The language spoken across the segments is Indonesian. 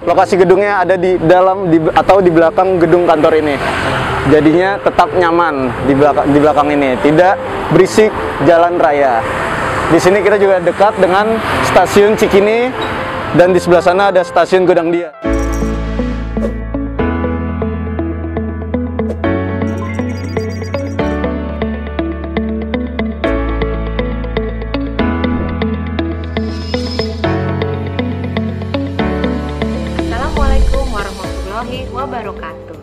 Lokasi gedungnya ada di dalam di, atau di belakang gedung kantor ini. Jadinya tetap nyaman di belakang di belakang ini, tidak berisik jalan raya. Di sini kita juga dekat dengan stasiun Cikini dan di sebelah sana ada stasiun Godang Dia. Wabarakatuh.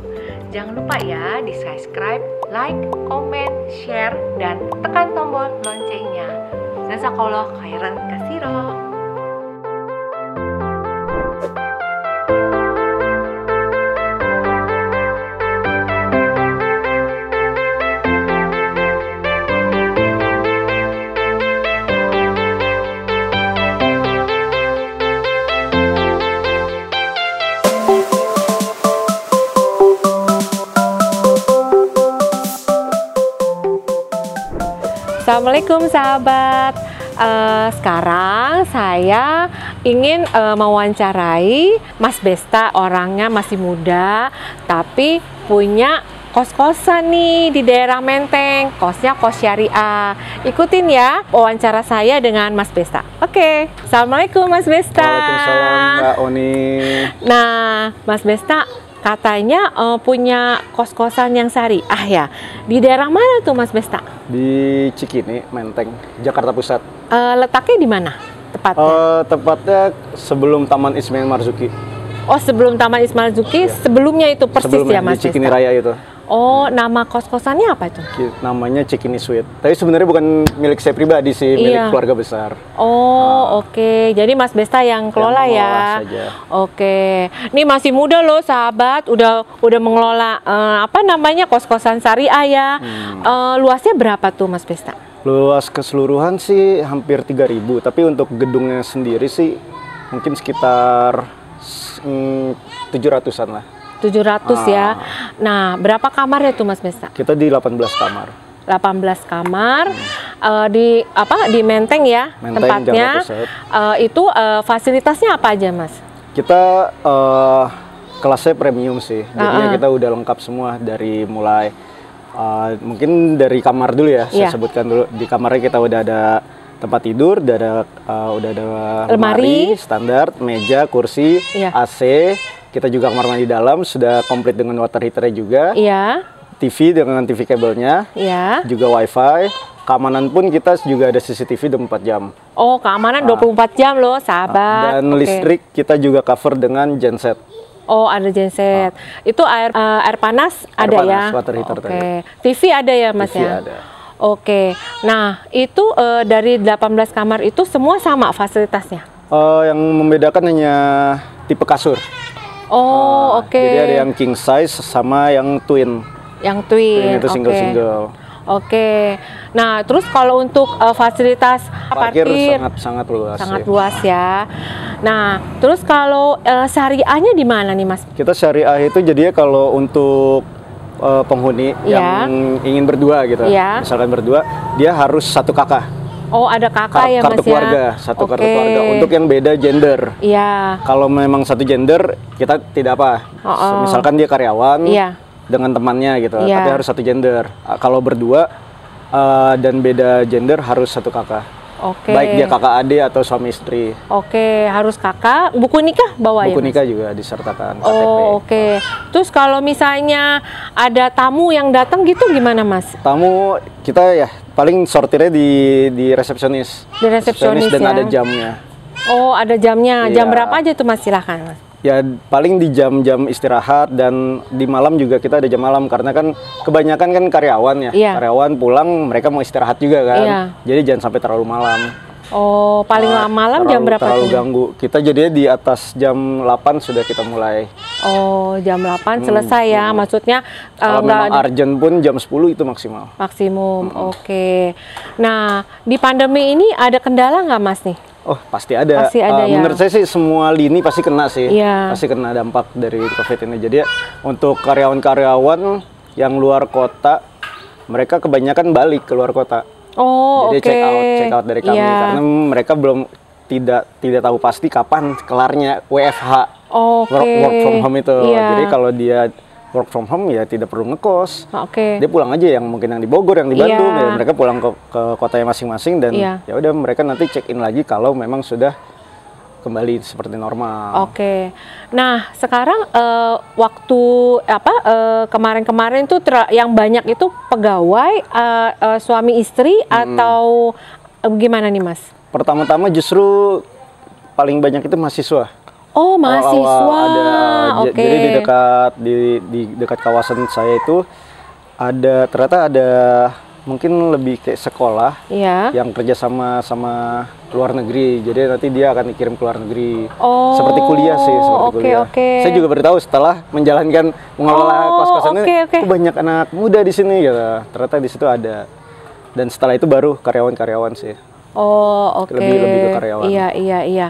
Jangan lupa ya di subscribe, like, comment, share, dan tekan tombol loncengnya. Jazakallah khairan kasiro. Assalamualaikum sahabat. Eh, sekarang saya ingin eh, mewawancarai Mas Besta. Orangnya masih muda, tapi punya kos-kosan nih di daerah Menteng. Kosnya kos syariah. Ikutin ya wawancara saya dengan Mas Besta. Oke. Assalamualaikum Mas Besta. Waalaikumsalam Mbak Oni. Nah, Mas Besta katanya eh, punya kos-kosan yang syariah ya. Di daerah mana tuh Mas Besta? Di Cikini, Menteng, Jakarta Pusat. Eh, letaknya di mana tepatnya? Eh, tepatnya sebelum Taman Ismail Marzuki. oh, sebelum Taman Ismail Zuki, sebelumnya itu persis Sebelumnya ya Mas di Cikini Besta? Raya itu. Oh, nama kos-kosannya apa itu? Namanya Cikini Suite. Tapi sebenarnya bukan milik saya pribadi sih, milik Iya. keluarga besar. Oh, oke. Jadi Mas Besta yang kelola mengelola ya. saja. Oke. Ini masih muda loh, sahabat. Udah udah mengelola eh, apa namanya kos-kosan syariah ya. Hmm. Eh, luasnya berapa tuh Mas Besta? Luas keseluruhan sih hampir 3000, tapi untuk gedungnya sendiri sih mungkin sekitar mm, 700-an lah. 700 ya. Ah. Nah, berapa kamarnya tuh Mas Besta? Kita di 18 kamar. 18 kamar eh, di apa di Menteng ya Hmm. Menteng, tempatnya. Eh, itu eh, fasilitasnya apa aja mas? Kita eh, kelasnya premium sih. Jadinya Ah, ah. kita udah lengkap semua dari mulai eh, mungkin dari kamar dulu ya, saya Iya. sebutkan dulu. Di kamarnya kita udah ada tempat tidur, udah ada eh, udah ada Lemari. standar, meja, kursi, Iya. AC. Kita juga kamar mandi dalam sudah komplit dengan water heaternya juga. Iya, TV dengan TV kabelnya, iya. juga WiFi. Keamanan pun kita juga ada CCTV 24 jam. Oh keamanan 24 jam loh sahabat. Ah. Dan Oke. listrik kita juga cover dengan genset. Oh ada genset. Itu air eh, air panas Air ada panas, ya. water heater Oke. tadi. TV ada ya mas TV ya. ada. Oke. Nah itu eh, dari 18 kamar itu semua sama fasilitasnya. Eh, yang membedakan hanya tipe kasur. Oh Ah, oke. Jadi ada yang king size sama yang twin. Yang twin. Twin itu single-single. Oke. Nah, terus kalau untuk eh, fasilitas Parkir, parkir, sangat sangat luas. sangat sih. luas ya. Nah, terus kalau eh, syariahnya di mana nih, Mas? Kita syariah itu jadinya kalau untuk eh, penghuni Iya. yang ingin berdua gitu. Iya. Misalkan berdua, dia harus satu kakak. Oh, ada kakak Kar- ya, kartu Mas keluarga, ya? satu kartu Oke. keluarga. Untuk yang beda gender. Iya. Kalau memang satu gender, kita tidak apa. Oh, oh. Misalkan dia karyawan Iya. dengan temannya gitu, Iya. tapi harus satu gender. Kalau berdua eh, dan beda gender harus satu kakak. Oke. Baik dia kakak adik atau suami istri. Oke, harus kakak. Buku nikah bawa ya? Buku nikah juga disertakan KTP. Oh, oke. Terus kalau misalnya ada tamu yang datang gitu gimana, Mas? Tamu kita ya paling sortirnya di di resepsionis. Di resepsionis dan ya. ada jamnya. Oh, ada jamnya. Jam Iya. berapa aja tuh, Mas? Silahkan, Mas. Ya paling di jam-jam istirahat dan di malam juga kita ada jam malam karena kan kebanyakan kan karyawan ya. Iya. Karyawan pulang mereka mau istirahat juga kan. Iya. Jadi jangan sampai terlalu malam. Oh, paling Ah, lama malam jam berapa Terlalu tuh? ganggu. Kita jadinya di atas jam 8 sudah kita mulai. Oh, jam 8 selesai ya. Maksudnya eh, Hmm, Kalau nggak memang urgent pun jam 10 itu maksimal. maksimum. Oke. Nah, di pandemi ini ada kendala nggak, Mas nih? Oh pasti ada. Pasti ada Eh, ya. Menurut saya sih semua lini pasti kena sih. Iya. Pasti kena dampak dari COVID ini. Jadi untuk karyawan-karyawan yang luar kota, mereka kebanyakan balik ke luar kota. Oh, Jadi oke. check out, check out dari kami Iya. karena mereka belum tidak tidak tahu pasti kapan kelarnya WFH Oke. work, work from home itu. Iya. Jadi kalau dia work from home ya tidak perlu ngekos. Oke. Dia pulang aja yang mungkin yang di Bogor, yang di Bandung, Iya. ya mereka pulang ke, ke kotanya masing-masing dan Iya. ya udah mereka nanti check in lagi kalau memang sudah kembali seperti normal. Oke. Nah, sekarang eh, waktu apa eh, kemarin-kemarin tuh ter- yang banyak itu pegawai eh, eh, suami istri atau eh, gimana nih, Mas? Pertama-tama justru paling banyak itu mahasiswa. Oh, mahasiswa. Ada Oke. jadi di dekat di di dekat kawasan saya itu ada ternyata ada mungkin lebih kayak sekolah Iya. yang kerja sama sama luar negeri. Jadi nanti dia akan dikirim ke luar negeri. Oh, seperti kuliah sih, seperti oke, kuliah. oke. Saya juga beritahu setelah menjalankan mengelola Oh, kos-kosan ini, oke, oke. "Oh, banyak anak muda di sini gitu. Ternyata di situ ada. Dan setelah itu baru karyawan-karyawan sih. Oh, oke. Lebih- lebih ke karyawan. Iya, iya, iya.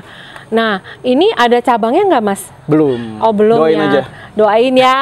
Nah, ini ada cabangnya nggak, Mas? Belum. Oh belum Doain ya. aja. Doain ya.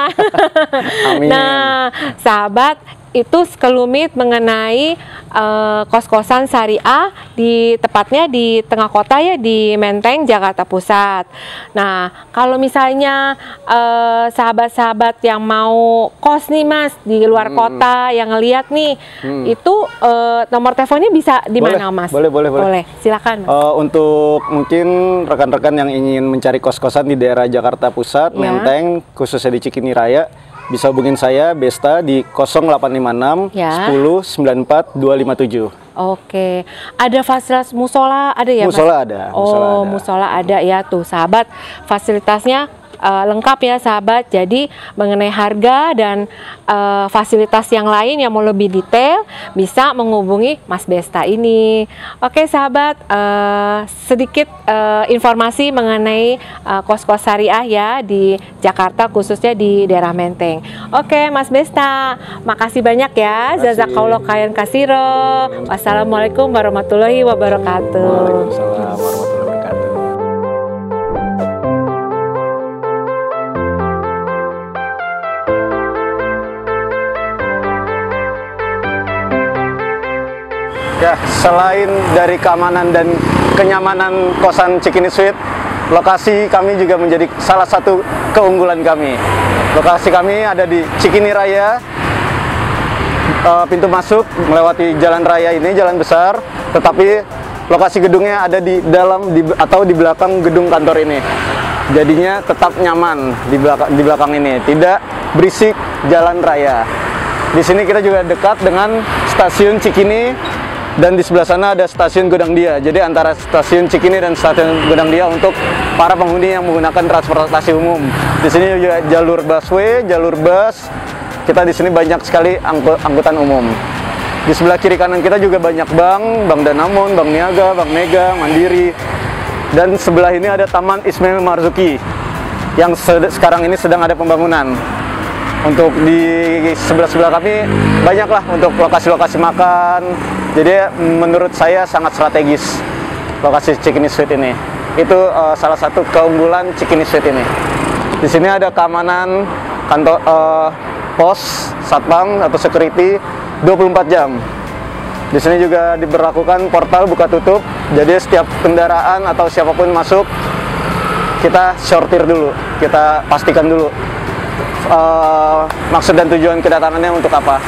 Amin. Nah, sahabat itu sekelumit mengenai eh, kos-kosan syariah di tepatnya di tengah kota ya di Menteng Jakarta Pusat. Nah, kalau misalnya eh, sahabat-sahabat yang mau kos nih Mas di luar Hmm. kota yang ngeliat nih itu eh, nomor teleponnya bisa di Boleh, mana Mas? boleh, boleh, boleh. Boleh, silakan Mas. Eh, untuk mungkin rekan-rekan yang ingin mencari kos-kosan di daerah Jakarta Pusat, Ya. Menteng, khususnya di Cikini Raya, bisa hubungin saya Besta di 0856 Ya. 10 94 257. Oke, ada fasilitas musola ada ya Mas? Musola ada, Oh, musola ada. musola ada ya tuh sahabat. Fasilitasnya eh, lengkap ya sahabat. Jadi mengenai harga dan eh, fasilitas yang lain yang mau lebih detail bisa menghubungi Mas Besta ini. Oke sahabat, eh, sedikit eh, informasi mengenai eh, kos-kos syariah ya di Jakarta khususnya di daerah Menteng. Oke Mas Besta, makasih banyak ya. Makasih. Jazakallah khairan kasiro. Wassalamualaikum warahmatullahi wabarakatuh. Waalaikumsalam Ya, selain dari keamanan dan kenyamanan kosan Cikini Suite, lokasi kami juga menjadi salah satu keunggulan kami. Lokasi kami ada di Cikini Raya, eh, pintu masuk melewati jalan raya ini, jalan besar, tetapi lokasi gedungnya ada di dalam di, atau di belakang gedung kantor ini. Jadinya tetap nyaman di belakang di belakang ini, tidak berisik jalan raya. Di sini kita juga dekat dengan stasiun Cikini dan di sebelah sana ada stasiun Godang Dia. Jadi antara stasiun Cikini dan stasiun Godang Dia untuk para penghuni yang menggunakan transportasi umum. Di sini juga jalur busway, jalur bus. Kita di sini banyak sekali angku- angkutan umum. Di sebelah kiri kanan kita juga banyak bank, Bank Danamon, Bank Niaga, Bank Mega, Mandiri. Dan sebelah ini ada Taman Ismail Marzuki yang sekarang ini sedang ada pembangunan. Untuk di sebelah-sebelah kami banyaklah untuk lokasi-lokasi makan. Jadi menurut saya sangat strategis lokasi Cikini Suite ini. Itu eh, salah satu keunggulan Cikini Suite ini. Di sini ada keamanan kantor eh, pos, satpam atau security 24 jam. Di sini juga diberlakukan portal buka tutup. Jadi setiap kendaraan atau siapa pun masuk kita sortir dulu, kita pastikan dulu eh, maksud dan tujuan kedatangannya untuk apa.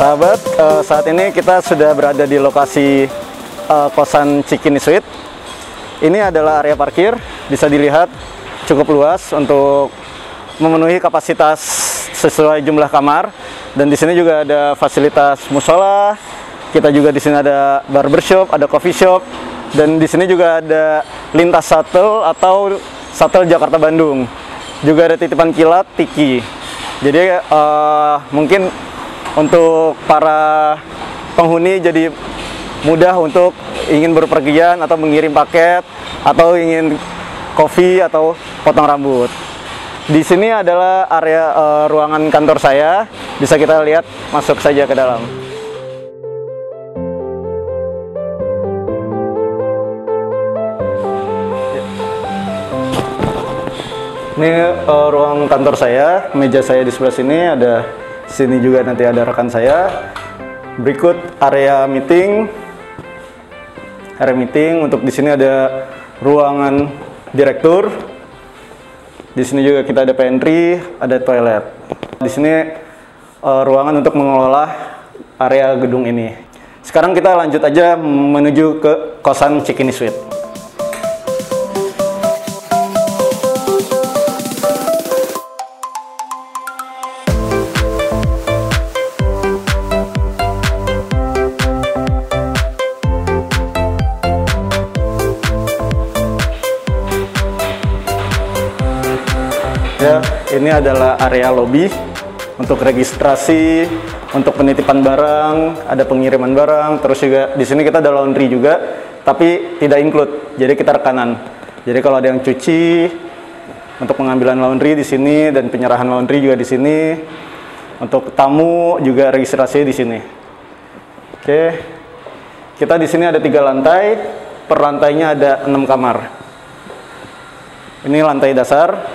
Sahabat, eh, saat ini kita sudah berada di lokasi eh, kosan Cikini Suite. Ini adalah area parkir, bisa dilihat cukup luas untuk memenuhi kapasitas sesuai jumlah kamar. Dan di sini juga ada fasilitas musola. Kita juga di sini ada barbershop, ada coffee shop, dan di sini juga ada lintas shuttle atau shuttle Jakarta Bandung. Juga ada titipan kilat Tiki. Jadi eh, mungkin untuk para penghuni jadi mudah untuk ingin berpergian atau mengirim paket atau ingin kopi atau potong rambut. Di sini adalah area eh, ruangan kantor saya. Bisa kita lihat masuk saja ke dalam. Ini eh, ruang kantor saya, meja saya di sebelah sini ada sini juga nanti ada rekan saya. Berikut area meeting. Area meeting untuk di sini ada ruangan direktur. Di sini juga kita ada pantry, ada toilet. Di sini eh, ruangan untuk mengelola area gedung ini. Sekarang kita lanjut aja menuju ke kosan Cikini Suite. Ini adalah area lobby untuk registrasi, untuk penitipan barang, ada pengiriman barang, terus juga di sini kita ada laundry juga, tapi tidak include. Jadi kita rekanan. Jadi kalau ada yang cuci untuk pengambilan laundry di sini dan penyerahan laundry juga di sini. Untuk tamu juga registrasi di sini. Oke. Kita di sini ada tiga lantai, per lantainya ada enam kamar. Ini lantai dasar,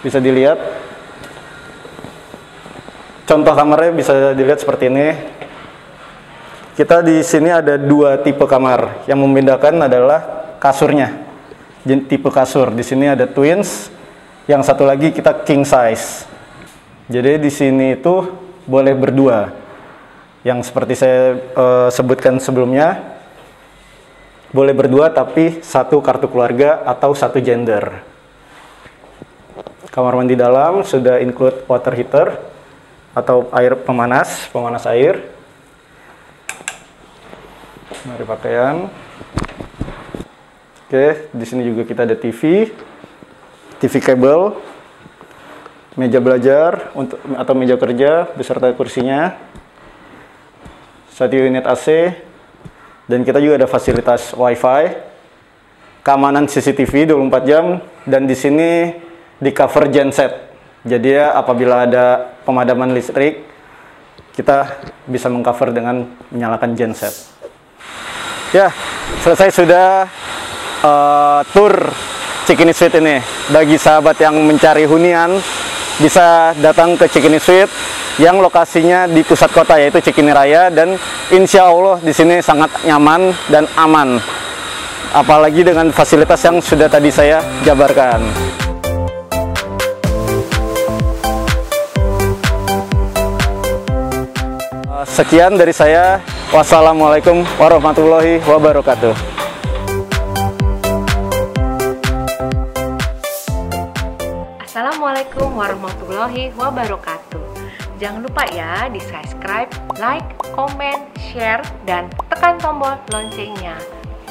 bisa dilihat. Contoh kamarnya bisa dilihat seperti ini. Kita di sini ada dua tipe kamar. Yang membedakan adalah kasurnya. Tipe kasur. Di sini ada twins. Yang satu lagi kita king size. Jadi di sini itu boleh berdua. Yang seperti saya eh, sebutkan sebelumnya boleh berdua tapi satu kartu keluarga atau satu gender Kamar mandi dalam sudah include water heater atau air pemanas, pemanas air. Mari pakaian. Oke, di sini juga kita ada TV, TV kabel, meja belajar untuk atau meja kerja beserta kursinya, satu unit AC, dan kita juga ada fasilitas WiFi, keamanan CCTV 24 jam, dan di sini di cover genset. Jadi ya apabila ada pemadaman listrik, kita bisa mengcover dengan menyalakan genset. Ya, selesai sudah eh, tour Cikini Suite ini. Bagi sahabat yang mencari hunian, bisa datang ke Cikini Suite yang lokasinya di pusat kota yaitu Cikini Raya dan insya Allah di sini sangat nyaman dan aman. Apalagi dengan fasilitas yang sudah tadi saya jabarkan. Sekian dari saya. Wassalamualaikum warahmatullahi wabarakatuh. Assalamualaikum warahmatullahi wabarakatuh. Jangan lupa ya di subscribe, like, komen, share, dan tekan tombol loncengnya.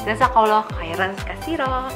Jazakallah khairan kasiro.